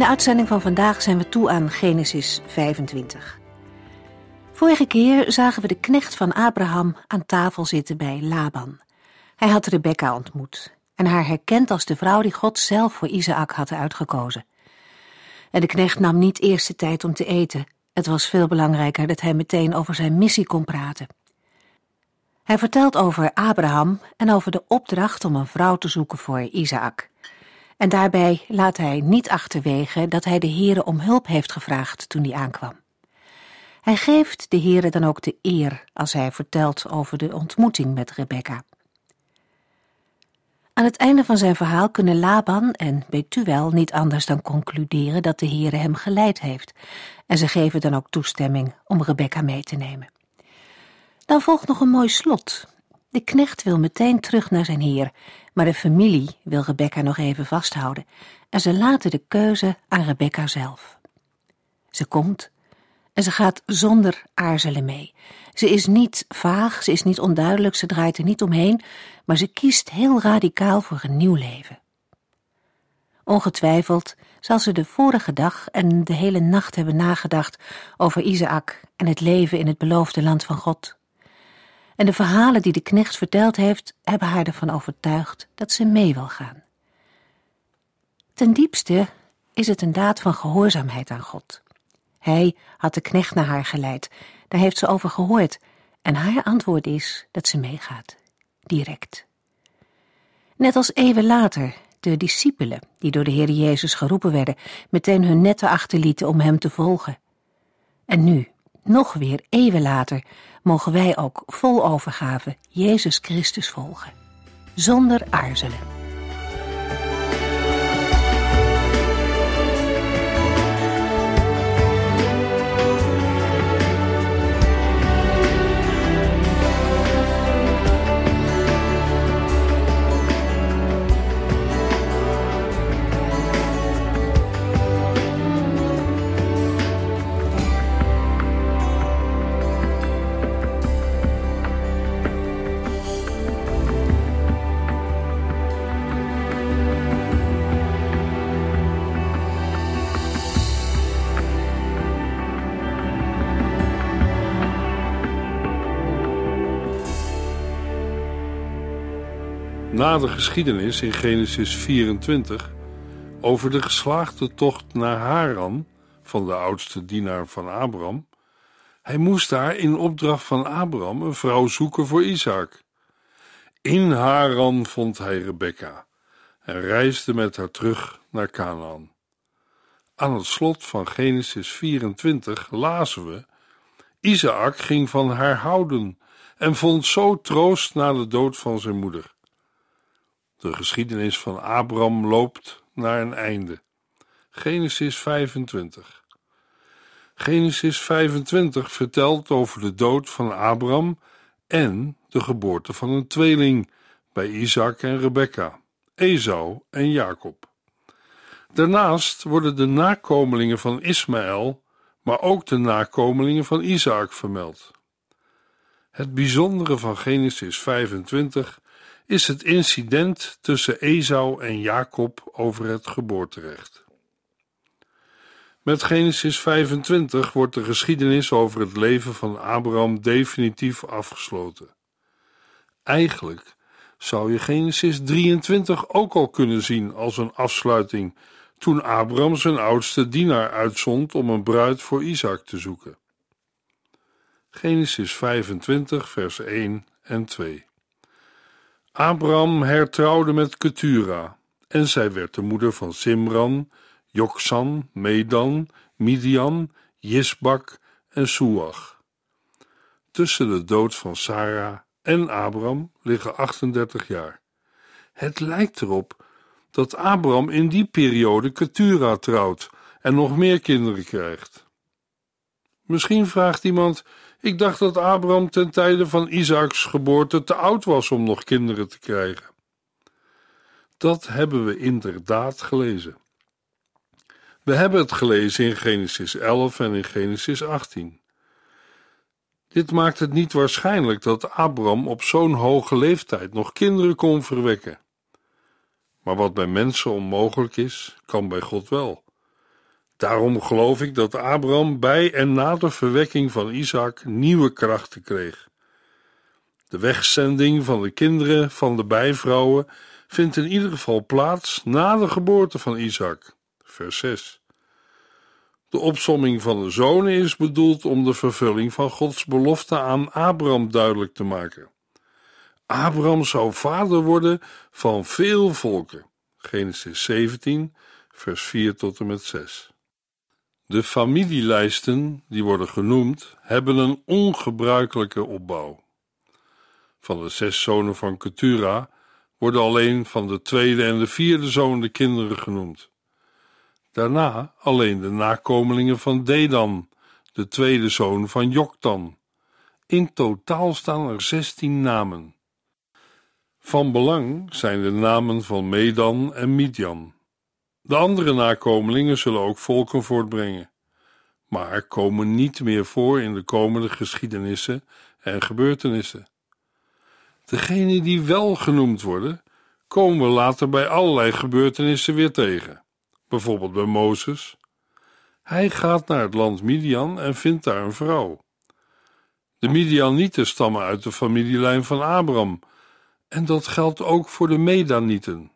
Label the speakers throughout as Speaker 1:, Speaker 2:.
Speaker 1: De uitzending van vandaag zijn we toe aan Genesis 25. Vorige keer zagen we de knecht van Abraham aan tafel zitten bij Laban. Hij had Rebecca ontmoet en haar herkend als de vrouw die God zelf voor Isaac had uitgekozen. En de knecht nam niet eerst de tijd om te eten. Het was veel belangrijker dat hij meteen over zijn missie kon praten. Hij vertelt over Abraham en over de opdracht om een vrouw te zoeken voor Isaac. En daarbij laat hij niet achterwege dat hij de Heere om hulp heeft gevraagd toen hij aankwam. Hij geeft de Heere dan ook de eer als hij vertelt over de ontmoeting met Rebecca. Aan het einde van zijn verhaal kunnen Laban en Betuel niet anders dan concluderen dat de Heere hem geleid heeft, en ze geven dan ook toestemming om Rebecca mee te nemen. Dan volgt nog een mooi slot. De knecht wil meteen terug naar zijn heer, maar de familie wil Rebecca nog even vasthouden en ze laten de keuze aan Rebecca zelf. Ze komt en ze gaat zonder aarzelen mee. Ze is niet vaag, ze is niet onduidelijk, ze draait er niet omheen, maar ze kiest heel radicaal voor een nieuw leven. Ongetwijfeld zal ze de vorige dag en de hele nacht hebben nagedacht over Isaac en het leven in het beloofde land van God. En de verhalen die de knecht verteld heeft, hebben haar ervan overtuigd dat ze mee wil gaan. Ten diepste is het een daad van gehoorzaamheid aan God. Hij had de knecht naar haar geleid, daar heeft ze over gehoord, en haar antwoord is dat ze meegaat, direct. Net als eeuwen later de discipelen, die door de Heer Jezus geroepen werden, meteen hun netten achterlieten om hem te volgen. En nu, nog weer eeuwen later, mogen wij ook vol overgave Jezus Christus volgen, zonder aarzelen.
Speaker 2: Na de geschiedenis in Genesis 24 over de geslaagde tocht naar Haran van de oudste dienaar van Abraham, hij moest daar in opdracht van Abraham een vrouw zoeken voor Isaac. In Haran vond hij Rebekka en reisde met haar terug naar Canaan. Aan het slot van Genesis 24 lazen we: Isaac ging van haar houden en vond zo troost na de dood van zijn moeder. De geschiedenis van Abraham loopt naar een einde. Genesis 25. Genesis 25 vertelt over de dood van Abraham en de geboorte van een tweeling bij Isaac en Rebekka, Esau en Jacob. Daarnaast worden de nakomelingen van Ismaël, maar ook de nakomelingen van Isaac vermeld. Het bijzondere van Genesis 25 is het incident tussen Esau en Jacob over het geboorterecht. Met Genesis 25 wordt de geschiedenis over het leven van Abraham definitief afgesloten. Eigenlijk zou je Genesis 23 ook al kunnen zien als een afsluiting toen Abraham zijn oudste dienaar uitzond om een bruid voor Isaac te zoeken. Genesis 25, vers 1 en 2. Abraham hertrouwde met Ketura en zij werd de moeder van Simran, Joksan, Medan, Midian, Jisbak en Suach. Tussen de dood van Sarah en Abraham liggen 38 jaar. Het lijkt erop dat Abraham in die periode Ketura trouwt en nog meer kinderen krijgt. Misschien vraagt iemand: Ik dacht dat Abraham ten tijde van Isaaks geboorte te oud was om nog kinderen te krijgen. Dat hebben we inderdaad gelezen. We hebben het gelezen in Genesis 11 en in Genesis 18. Dit maakt het niet waarschijnlijk dat Abraham op zo'n hoge leeftijd nog kinderen kon verwekken. Maar wat bij mensen onmogelijk is, kan bij God wel. Daarom geloof ik dat Abraham bij en na de verwekking van Isaac nieuwe krachten kreeg. De wegzending van de kinderen van de bijvrouwen vindt in ieder geval plaats na de geboorte van Isaac. Vers 6. De opsomming van de zonen is bedoeld om de vervulling van Gods belofte aan Abraham duidelijk te maken. Abraham zou vader worden van veel volken. Genesis 17, vers 4 tot en met 6. De familielijsten, die worden genoemd, hebben een ongebruikelijke opbouw. Van de zes zonen van Ketura worden alleen van de tweede en de vierde zoon de kinderen genoemd. Daarna alleen de nakomelingen van Dedan, de tweede zoon van Joktan. In totaal staan er zestien namen. Van belang zijn de namen van Medan en Midian. De andere nakomelingen zullen ook volken voortbrengen, maar komen niet meer voor in de komende geschiedenissen en gebeurtenissen. Degenen die wel genoemd worden, komen we later bij allerlei gebeurtenissen weer tegen. Bijvoorbeeld bij Mozes. Hij gaat naar het land Midian en vindt daar een vrouw. De Midianieten stammen uit de familielijn van Abraham, en dat geldt ook voor de Medanieten.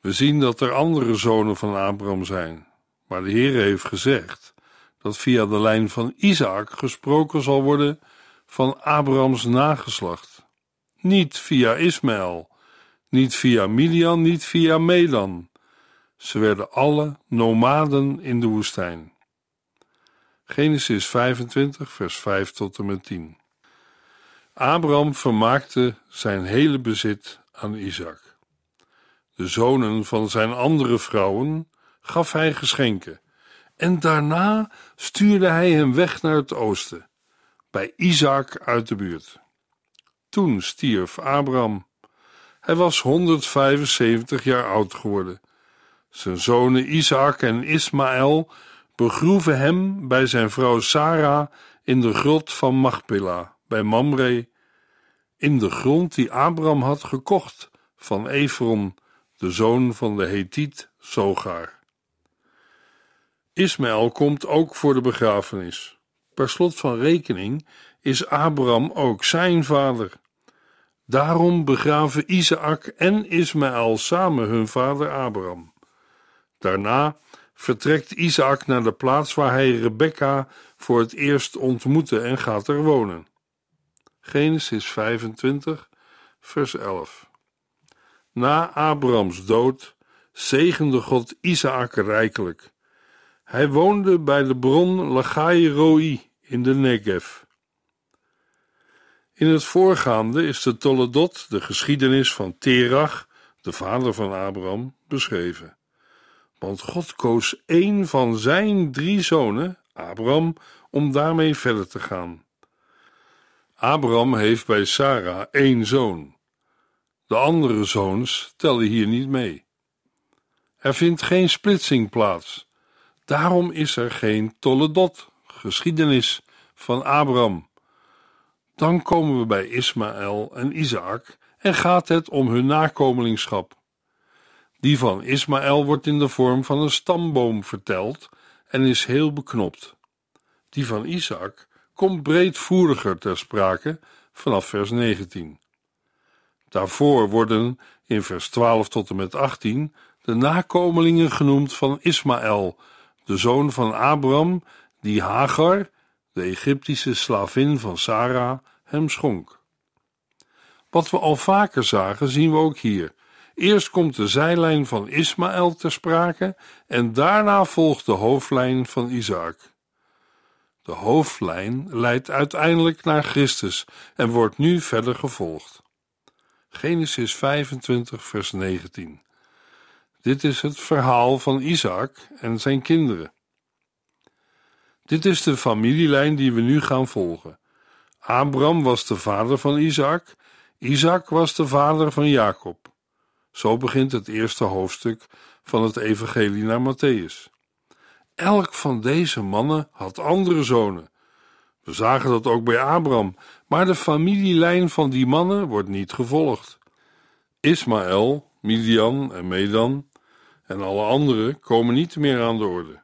Speaker 2: We zien dat er andere zonen van Abraham zijn, maar de Heer heeft gezegd dat via de lijn van Isaac gesproken zal worden van Abrahams nageslacht. Niet via Ismaël, niet via Midian, niet via Medan. Ze werden alle nomaden in de woestijn. Genesis 25, vers 5 tot en met 10. Abraham vermaakte zijn hele bezit aan Isaac. De zonen van zijn andere vrouwen gaf hij geschenken, en daarna stuurde hij hem weg naar het oosten, bij Isaac uit de buurt. Toen stierf Abraham. Hij was 175 jaar oud geworden. Zijn zonen Isaac en Ismaël begroeven hem bij zijn vrouw Sarah in de grot van Machpelah bij Mamre, in de grond die Abraham had gekocht van Efron, de zoon van de Hethiet Sogar. Ismaël komt ook voor de begrafenis. Per slot van rekening is Abraham ook zijn vader. Daarom begraven Isaac en Ismaël samen hun vader Abraham. Daarna vertrekt Isaac naar de plaats waar hij Rebekka voor het eerst ontmoette en gaat er wonen. Genesis 25, vers 11. Na Abrahams dood zegende God Isaac rijkelijk. Hij woonde bij de bron Lachai Roi in de Negev. In het voorgaande is de Toledot, de geschiedenis van Terach, de vader van Abraham, beschreven. Want God koos één van zijn drie zonen, Abraham, om daarmee verder te gaan. Abraham heeft bij Sarah één zoon. De andere zoons tellen hier niet mee. Er vindt geen splitsing plaats. Daarom is er geen Toledot, geschiedenis van Abraham. Dan komen we bij Ismaël en Isaac en gaat het om hun nakomelingschap. Die van Ismaël wordt in de vorm van een stamboom verteld en is heel beknopt. Die van Isaac komt breedvoeriger ter sprake vanaf vers 19. Daarvoor worden in vers 12 tot en met 18 de nakomelingen genoemd van Ismaël, de zoon van Abraham, die Hagar, de Egyptische slavin van Sarah, hem schonk. Wat we al vaker zagen, zien we ook hier. Eerst komt de zijlijn van Ismaël ter sprake en daarna volgt de hoofdlijn van Isaac. De hoofdlijn leidt uiteindelijk naar Christus en wordt nu verder gevolgd. Genesis 25, vers 19. Dit is het verhaal van Isaac en zijn kinderen. Dit is de familielijn die we nu gaan volgen. Abraham was de vader van Isaac, Isaac was de vader van Jacob. Zo begint het eerste hoofdstuk van het Evangelie naar Matthäus. Elk van deze mannen had andere zonen. We zagen dat ook bij Abraham, maar de familielijn van die mannen wordt niet gevolgd. Ismaël, Midian en Medan en alle anderen komen niet meer aan de orde.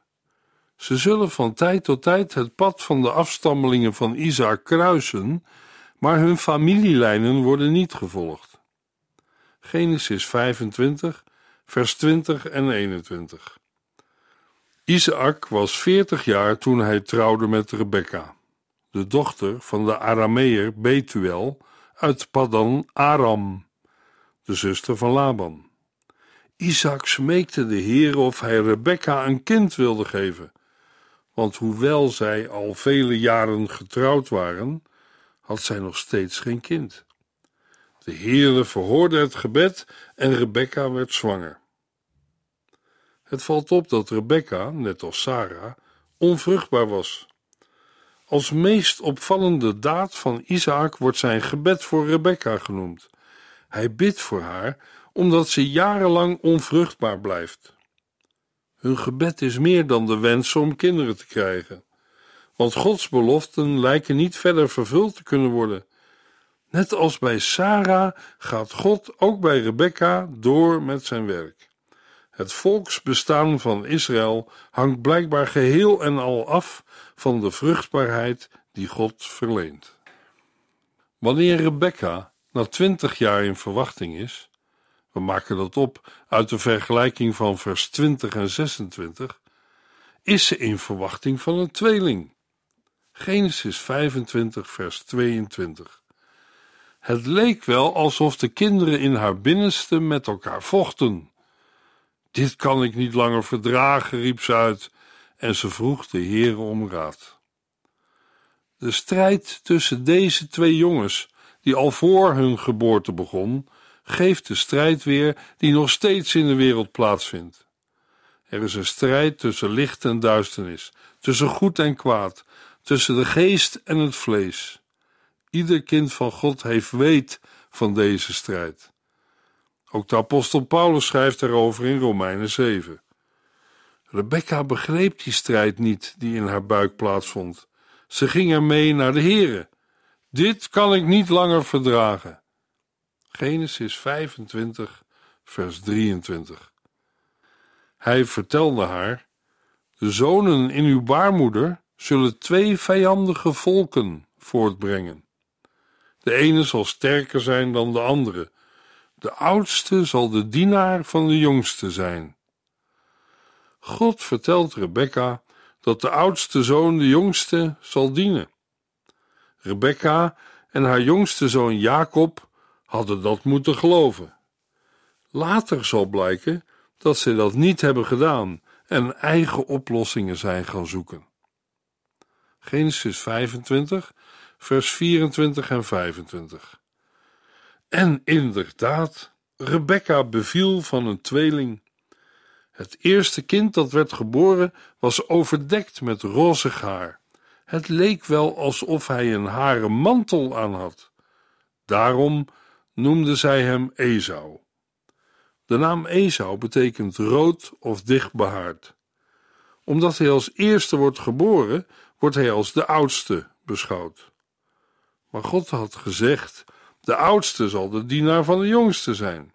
Speaker 2: Ze zullen van tijd tot tijd het pad van de afstammelingen van Isaac kruisen, maar hun familielijnen worden niet gevolgd. Genesis 25, vers 20 en 21. Isaac was veertig jaar toen hij trouwde met Rebekka, de dochter van de Arameer Betuel uit Paddan Aram, de zuster van Laban. Isaac smeekte de Heer of hij Rebekka een kind wilde geven, want hoewel zij al vele jaren getrouwd waren, had zij nog steeds geen kind. De Heere verhoorde het gebed en Rebekka werd zwanger. Het valt op dat Rebekka, net als Sarah, onvruchtbaar was. Als meest opvallende daad van Isaac wordt zijn gebed voor Rebekka genoemd. Hij bidt voor haar omdat ze jarenlang onvruchtbaar blijft. Hun gebed is meer dan de wens om kinderen te krijgen, want Gods beloften lijken niet verder vervuld te kunnen worden. Net als bij Sarah gaat God ook bij Rebekka door met zijn werk. Het volksbestaan van Israël hangt blijkbaar geheel en al af van de vruchtbaarheid die God verleent. Wanneer Rebekka na twintig jaar in verwachting is, we maken dat op uit de vergelijking van vers 20 en 26, is ze in verwachting van een tweeling. Genesis 25, vers 22. Het leek wel alsof de kinderen in haar binnenste met elkaar vochten. Dit kan ik niet langer verdragen, riep ze uit, en ze vroeg de Heere om raad. De strijd tussen deze twee jongens, die al voor hun geboorte begon, geeft de strijd weer die nog steeds in de wereld plaatsvindt. Er is een strijd tussen licht en duisternis, tussen goed en kwaad, tussen de geest en het vlees. Ieder kind van God heeft weet van deze strijd. Ook de apostel Paulus schrijft daarover in Romeinen 7. Rebecca begreep die strijd niet die in haar buik plaatsvond. Ze ging ermee naar de Here. Dit kan ik niet langer verdragen. Genesis 25, vers 23. Hij vertelde haar: De zonen in uw baarmoeder zullen twee vijandige volken voortbrengen. De ene zal sterker zijn dan de andere. De oudste zal de dienaar van de jongste zijn. God vertelt Rebekka dat de oudste zoon de jongste zal dienen. Rebekka en haar jongste zoon Jacob hadden dat moeten geloven. Later zal blijken dat ze dat niet hebben gedaan en eigen oplossingen zijn gaan zoeken. Genesis 25, vers 24 en 25. En inderdaad, Rebecca beviel van een tweeling. Het eerste kind dat werd geboren was overdekt met rozig haar. Het leek wel alsof hij een haren mantel aan had. Daarom noemde zij hem Esau. De naam Esau betekent rood of dicht behaard. Omdat hij als eerste wordt geboren, wordt hij als de oudste beschouwd. Maar God had gezegd: de oudste zal de dienaar van de jongste zijn.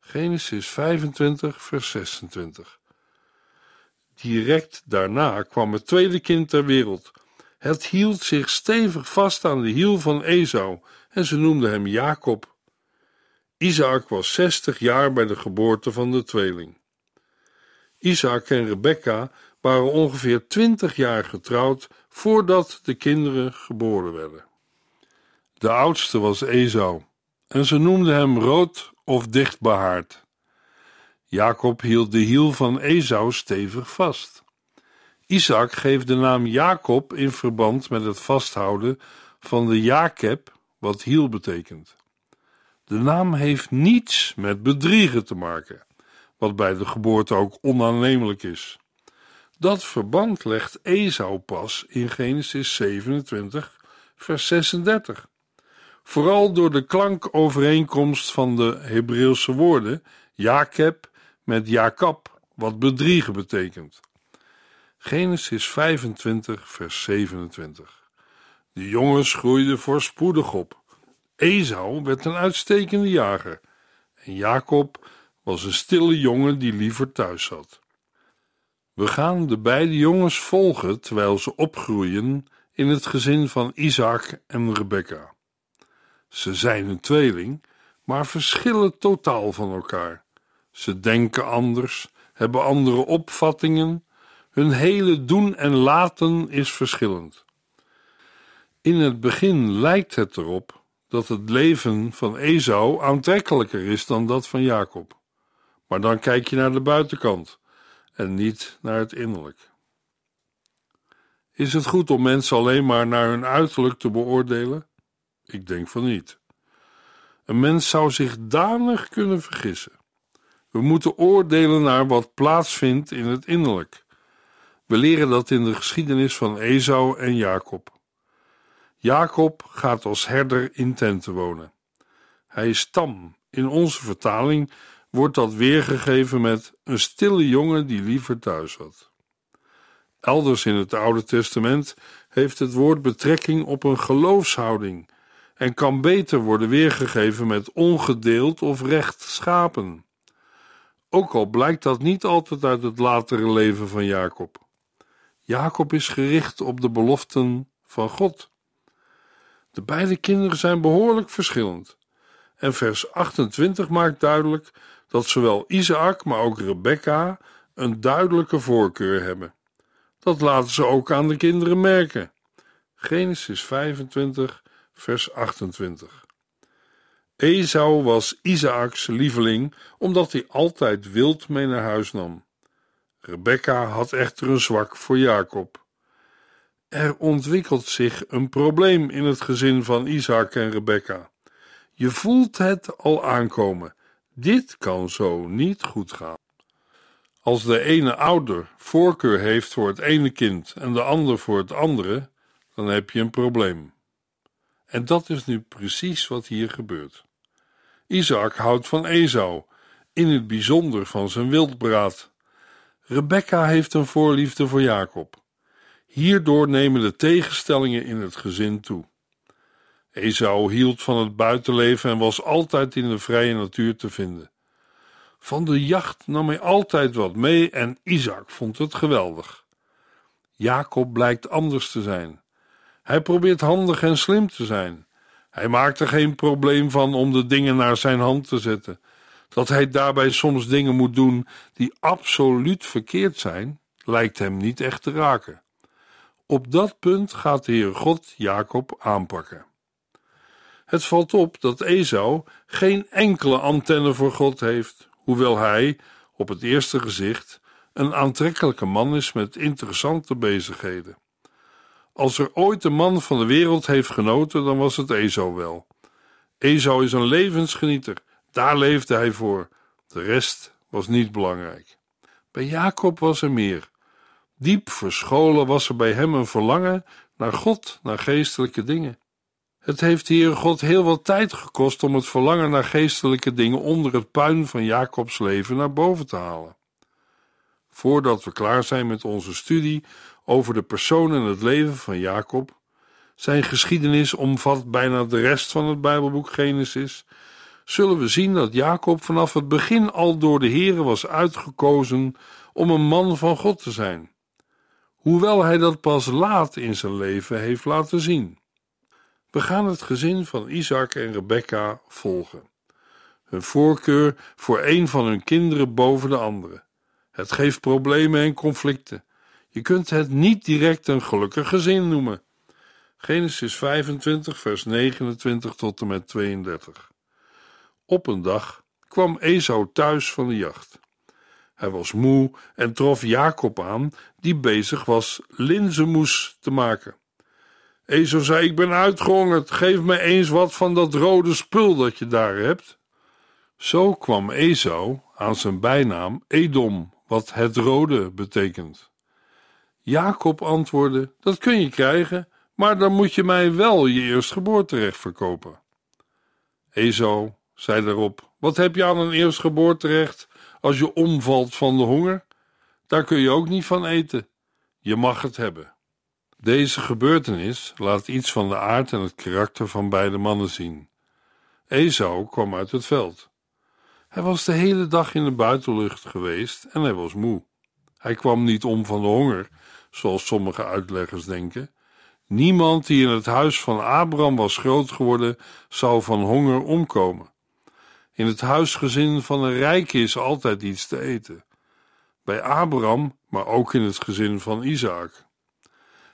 Speaker 2: Genesis 25, vers 26. Direct daarna kwam het tweede kind ter wereld. Het hield zich stevig vast aan de hiel van Esau en ze noemden hem Jacob. Isaac was zestig jaar bij de geboorte van de tweeling. Isaac en Rebekka waren ongeveer twintig jaar getrouwd voordat de kinderen geboren werden. De oudste was Esau en ze noemden hem rood of dichtbehaard. Jacob hield de hiel van Esau stevig vast. Isaac geeft de naam Jacob in verband met het vasthouden van de Jakeb, wat hiel betekent. De naam heeft niets met bedriegen te maken, wat bij de geboorte ook onaannemelijk is. Dat verband legt Esau pas in Genesis 27, vers 36. Vooral door de klankovereenkomst van de Hebreeuwse woorden Jacob met Jacob, wat bedriegen betekent. Genesis 25, vers 27. De jongens groeiden voorspoedig op. Esau werd een uitstekende jager en Jacob was een stille jongen die liever thuis zat. We gaan de beide jongens volgen terwijl ze opgroeien in het gezin van Isaac en Rebecca. Ze zijn een tweeling, maar verschillen totaal van elkaar. Ze denken anders, hebben andere opvattingen, hun hele doen en laten is verschillend. In het begin lijkt het erop dat het leven van Esau aantrekkelijker is dan dat van Jacob. Maar dan kijk je naar de buitenkant en niet naar het innerlijk. Is het goed om mensen alleen maar naar hun uiterlijk te beoordelen? Ik denk van niet. Een mens zou zich danig kunnen vergissen. We moeten oordelen naar wat plaatsvindt in het innerlijk. We leren dat in de geschiedenis van Esau en Jacob. Jacob gaat als herder in tenten wonen. Hij is tam. In onze vertaling wordt dat weergegeven met een stille jongen die liever thuis had. Elders in het Oude Testament heeft het woord betrekking op een geloofshouding en kan beter worden weergegeven met ongedeeld of rechtschapen. Ook al blijkt dat niet altijd uit het latere leven van Jacob. Jacob is gericht op de beloften van God. De beide kinderen zijn behoorlijk verschillend. En vers 28 maakt duidelijk dat zowel Isaac, maar ook Rebecca een duidelijke voorkeur hebben. Dat laten ze ook aan de kinderen merken. Genesis 25, vers 28. Esau was Isaaks lieveling, omdat hij altijd wild mee naar huis nam. Rebecca had echter een zwak voor Jacob. Er ontwikkelt zich een probleem in het gezin van Isaac en Rebecca. Je voelt het al aankomen. Dit kan zo niet goed gaan. Als de ene ouder voorkeur heeft voor het ene kind en de ander voor het andere, dan heb je een probleem. En dat is nu precies wat hier gebeurt. Isaac houdt van Esau, in het bijzonder van zijn wildbraad. Rebecca heeft een voorliefde voor Jacob. Hierdoor nemen de tegenstellingen in het gezin toe. Esau hield van het buitenleven en was altijd in de vrije natuur te vinden. Van de jacht nam hij altijd wat mee en Isaac vond het geweldig. Jacob blijkt anders te zijn. Hij probeert handig en slim te zijn. Hij maakt er geen probleem van om de dingen naar zijn hand te zetten. Dat hij daarbij soms dingen moet doen die absoluut verkeerd zijn, lijkt hem niet echt te raken. Op dat punt gaat de Heer God Jacob aanpakken. Het valt op dat Esau geen enkele antenne voor God heeft, hoewel hij, op het eerste gezicht, een aantrekkelijke man is met interessante bezigheden. Als er ooit een man van de wereld heeft genoten, dan was het Esau wel. Esau is een levensgenieter, daar leefde hij voor. De rest was niet belangrijk. Bij Jacob was er meer. Diep verscholen was er bij hem een verlangen naar God, naar geestelijke dingen. Het heeft hier God heel wat tijd gekost om het verlangen naar geestelijke dingen onder het puin van Jacobs leven naar boven te halen. Voordat we klaar zijn met onze studie over de persoon en het leven van Jacob, zijn geschiedenis omvat bijna de rest van het Bijbelboek Genesis, zullen we zien dat Jacob vanaf het begin al door de Heere was uitgekozen om een man van God te zijn hoewel hij dat pas laat in zijn leven heeft laten zien. We gaan het gezin van Isaac en Rebecca volgen. Hun voorkeur voor een van hun kinderen boven de andere. Het geeft problemen en conflicten. Je kunt het niet direct een gelukkig gezin noemen. Genesis 25, vers 29 tot en met 32. Op een dag kwam Esau thuis van de jacht. Hij was moe en trof Jacob aan, die bezig was linzenmoes te maken. Ezo zei: Ik ben uitgehongerd, geef me eens wat van dat rode spul dat je daar hebt. Zo kwam Esau aan zijn bijnaam Edom, wat het rode betekent. Jacob antwoordde: Dat kun je krijgen, maar dan moet je mij wel je eerstgeboorterecht verkopen. Esau zei daarop: Wat heb je aan een eerstgeboorterecht als je omvalt van de honger? Daar kun je ook niet van eten. Je mag het hebben. Deze gebeurtenis laat iets van de aard en het karakter van beide mannen zien. Esau kwam uit het veld. Hij was de hele dag in de buitenlucht geweest en hij was moe. Hij kwam niet om van de honger, zoals sommige uitleggers denken. Niemand die in het huis van Abraham was groot geworden, zou van honger omkomen. In het huisgezin van een rijke is altijd iets te eten. Bij Abraham, maar ook in het gezin van Isaac.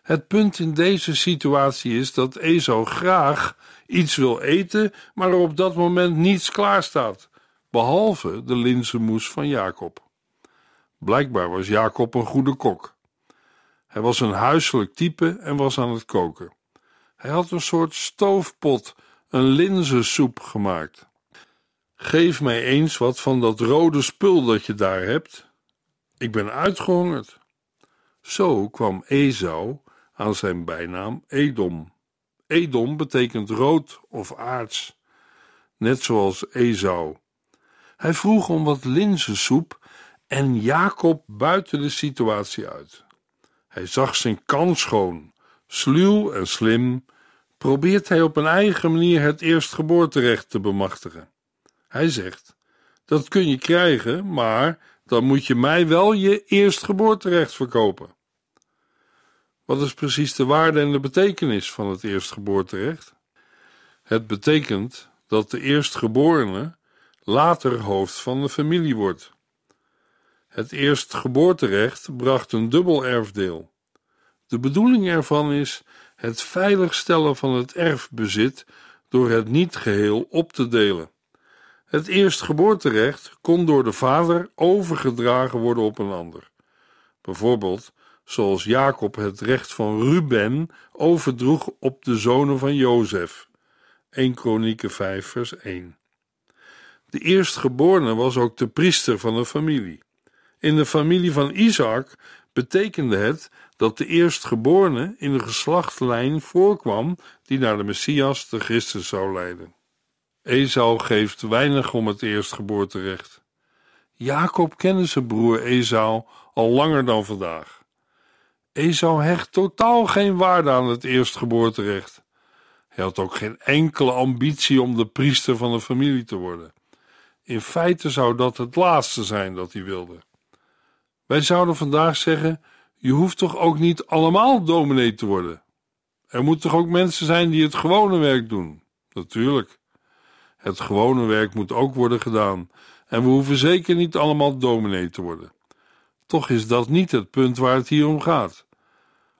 Speaker 2: Het punt in deze situatie is dat Esau graag iets wil eten, maar er op dat moment niets klaar staat, behalve de linzenmoes van Jacob. Blijkbaar was Jacob een goede kok. Hij was een huiselijk type en was aan het koken. Hij had een soort stoofpot, een linzensoep gemaakt. Geef mij eens wat van dat rode spul dat je daar hebt. Ik ben uitgehongerd. Zo kwam Esau aan zijn bijnaam Edom. Edom betekent rood of aards, net zoals Esau. Hij vroeg om wat linzensoep en Jacob buiten de situatie uit. Hij zag zijn kans schoon, sluw en slim, probeert hij op een eigen manier het eerstgeboorterecht te bemachtigen. Hij zegt: Dat kun je krijgen, maar dan moet je mij wel je eerstgeboorterecht verkopen. Wat is precies de waarde en de betekenis van het eerstgeboorterecht? Het betekent dat de eerstgeborene later hoofd van de familie wordt. Het eerstgeboorterecht bracht een dubbel erfdeel. De bedoeling ervan is het veiligstellen van het erfbezit door het niet geheel op te delen. Het eerstgeboorterecht kon door de vader overgedragen worden op een ander. Bijvoorbeeld zoals Jacob het recht van Ruben overdroeg op de zonen van Jozef. 1 Kronieken 5 vers 1. De eerstgeborene was ook de priester van de familie. In de familie van Isaac betekende het dat de eerstgeborene in de geslachtlijn voorkwam die naar de Messias, de Christus, zou leiden. Esau geeft weinig om het eerstgeboorterecht. Jacob kende zijn broer Esau al langer dan vandaag. Esau hecht totaal geen waarde aan het eerstgeboorterecht. Hij had ook geen enkele ambitie om de priester van de familie te worden. In feite zou dat het laatste zijn dat hij wilde. Wij zouden vandaag zeggen: je hoeft toch ook niet allemaal dominee te worden? Er moeten toch ook mensen zijn die het gewone werk doen? Natuurlijk. Het gewone werk moet ook worden gedaan en we hoeven zeker niet allemaal dominee te worden. Toch is dat niet het punt waar het hier om gaat.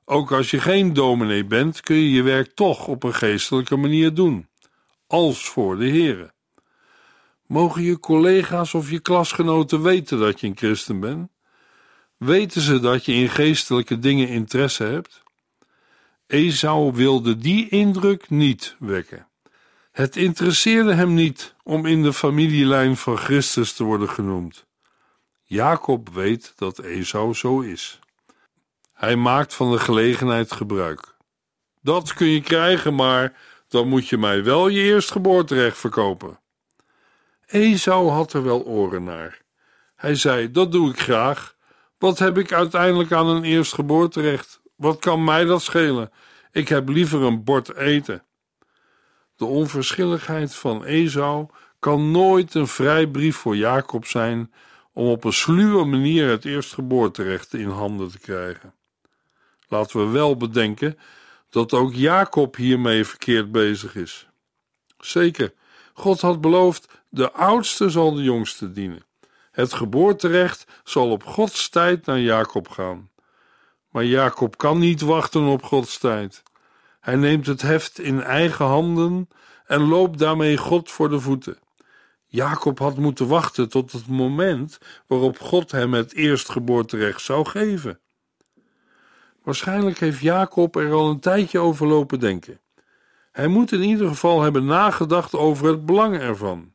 Speaker 2: Ook als je geen dominee bent, kun je je werk toch op een geestelijke manier doen, als voor de Here. Mogen je collega's of je klasgenoten weten dat je een christen bent? Weten ze dat je in geestelijke dingen interesse hebt? Esau wilde die indruk niet wekken. Het interesseerde hem niet om in de familielijn van Christus te worden genoemd. Jacob weet dat Esau zo is. Hij maakt van de gelegenheid gebruik. Dat kun je krijgen, maar dan moet je mij wel je eerstgeboorterecht verkopen. Esau had er wel oren naar. Hij zei: Dat doe ik graag. Wat heb ik uiteindelijk aan een eerstgeboorterecht? Wat kan mij dat schelen? Ik heb liever een bord eten. De onverschilligheid van Esau kan nooit een vrijbrief voor Jacob zijn om op een sluwe manier het eerstgeboorterecht in handen te krijgen. Laten we wel bedenken dat ook Jacob hiermee verkeerd bezig is. Zeker, God had beloofd: de oudste zal de jongste dienen. Het geboorterecht zal op Gods tijd naar Jacob gaan. Maar Jacob kan niet wachten op Gods tijd. Hij neemt het heft in eigen handen en loopt daarmee God voor de voeten. Jacob had moeten wachten tot het moment waarop God hem het eerstgeboorterecht zou geven. Waarschijnlijk heeft Jacob er al een tijdje over lopen denken. Hij moet in ieder geval hebben nagedacht over het belang ervan.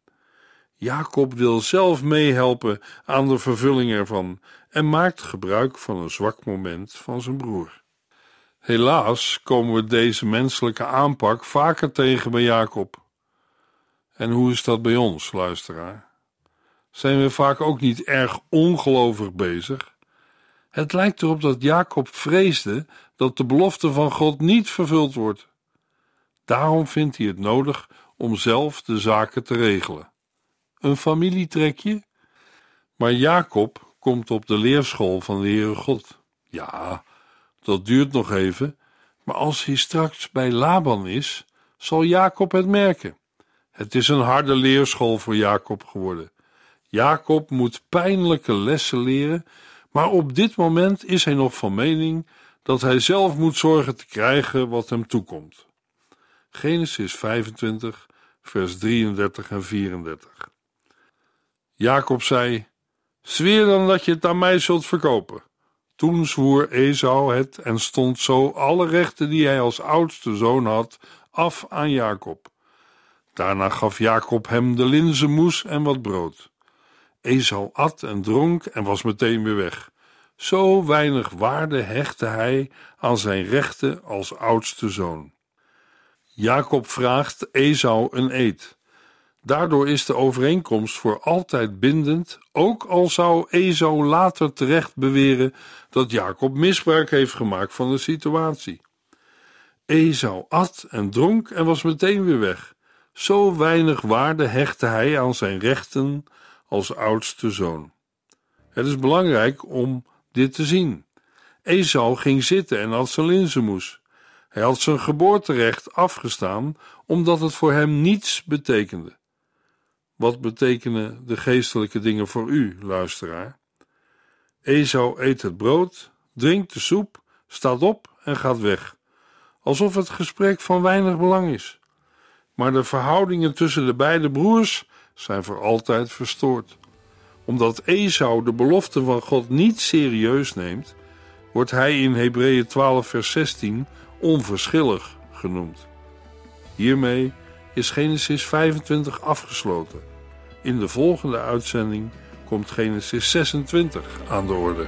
Speaker 2: Jacob wil zelf meehelpen aan de vervulling ervan en maakt gebruik van een zwak moment van zijn broer. Helaas komen we deze menselijke aanpak vaker tegen bij Jacob. En hoe is dat bij ons, luisteraar? Zijn we vaak ook niet erg ongelovig bezig? Het lijkt erop dat Jacob vreesde dat de belofte van God niet vervuld wordt. Daarom vindt hij het nodig om zelf de zaken te regelen. Een familietrekje? Maar Jacob komt op de leerschool van de Heere God. Ja, dat duurt nog even, maar als hij straks bij Laban is, zal Jacob het merken. Het is een harde leerschool voor Jacob geworden. Jacob moet pijnlijke lessen leren, maar op dit moment is hij nog van mening dat hij zelf moet zorgen te krijgen wat hem toekomt. Genesis 25, vers 33 en 34. Jacob zei: Zweer dan dat je het aan mij zult verkopen. Toen zwoer Esau het en stond zo alle rechten die hij als oudste zoon had af aan Jacob. Daarna gaf Jacob hem de linzenmoes en wat brood. Esau at en dronk en was meteen weer weg. Zo weinig waarde hechtte hij aan zijn rechten als oudste zoon. Jacob vraagt Esau een eed. Daardoor is de overeenkomst voor altijd bindend, ook al zou Esau later terecht beweren dat Jacob misbruik heeft gemaakt van de situatie. Esau at en dronk en was meteen weer weg. Zo weinig waarde hechtte hij aan zijn rechten als oudste zoon. Het is belangrijk om dit te zien. Esau ging zitten en had zijn linzenmoes. Hij had zijn geboorterecht afgestaan omdat het voor hem niets betekende. Wat betekenen de geestelijke dingen voor u, luisteraar? Esau eet het brood, drinkt de soep, staat op en gaat weg, alsof het gesprek van weinig belang is. Maar de verhoudingen tussen de beide broers zijn voor altijd verstoord. Omdat Esau de belofte van God niet serieus neemt, wordt hij in Hebreeën 12 vers 16 onverschillig genoemd. Hiermee is Genesis 25 afgesloten. In de volgende uitzending komt Genesis 26 aan de orde.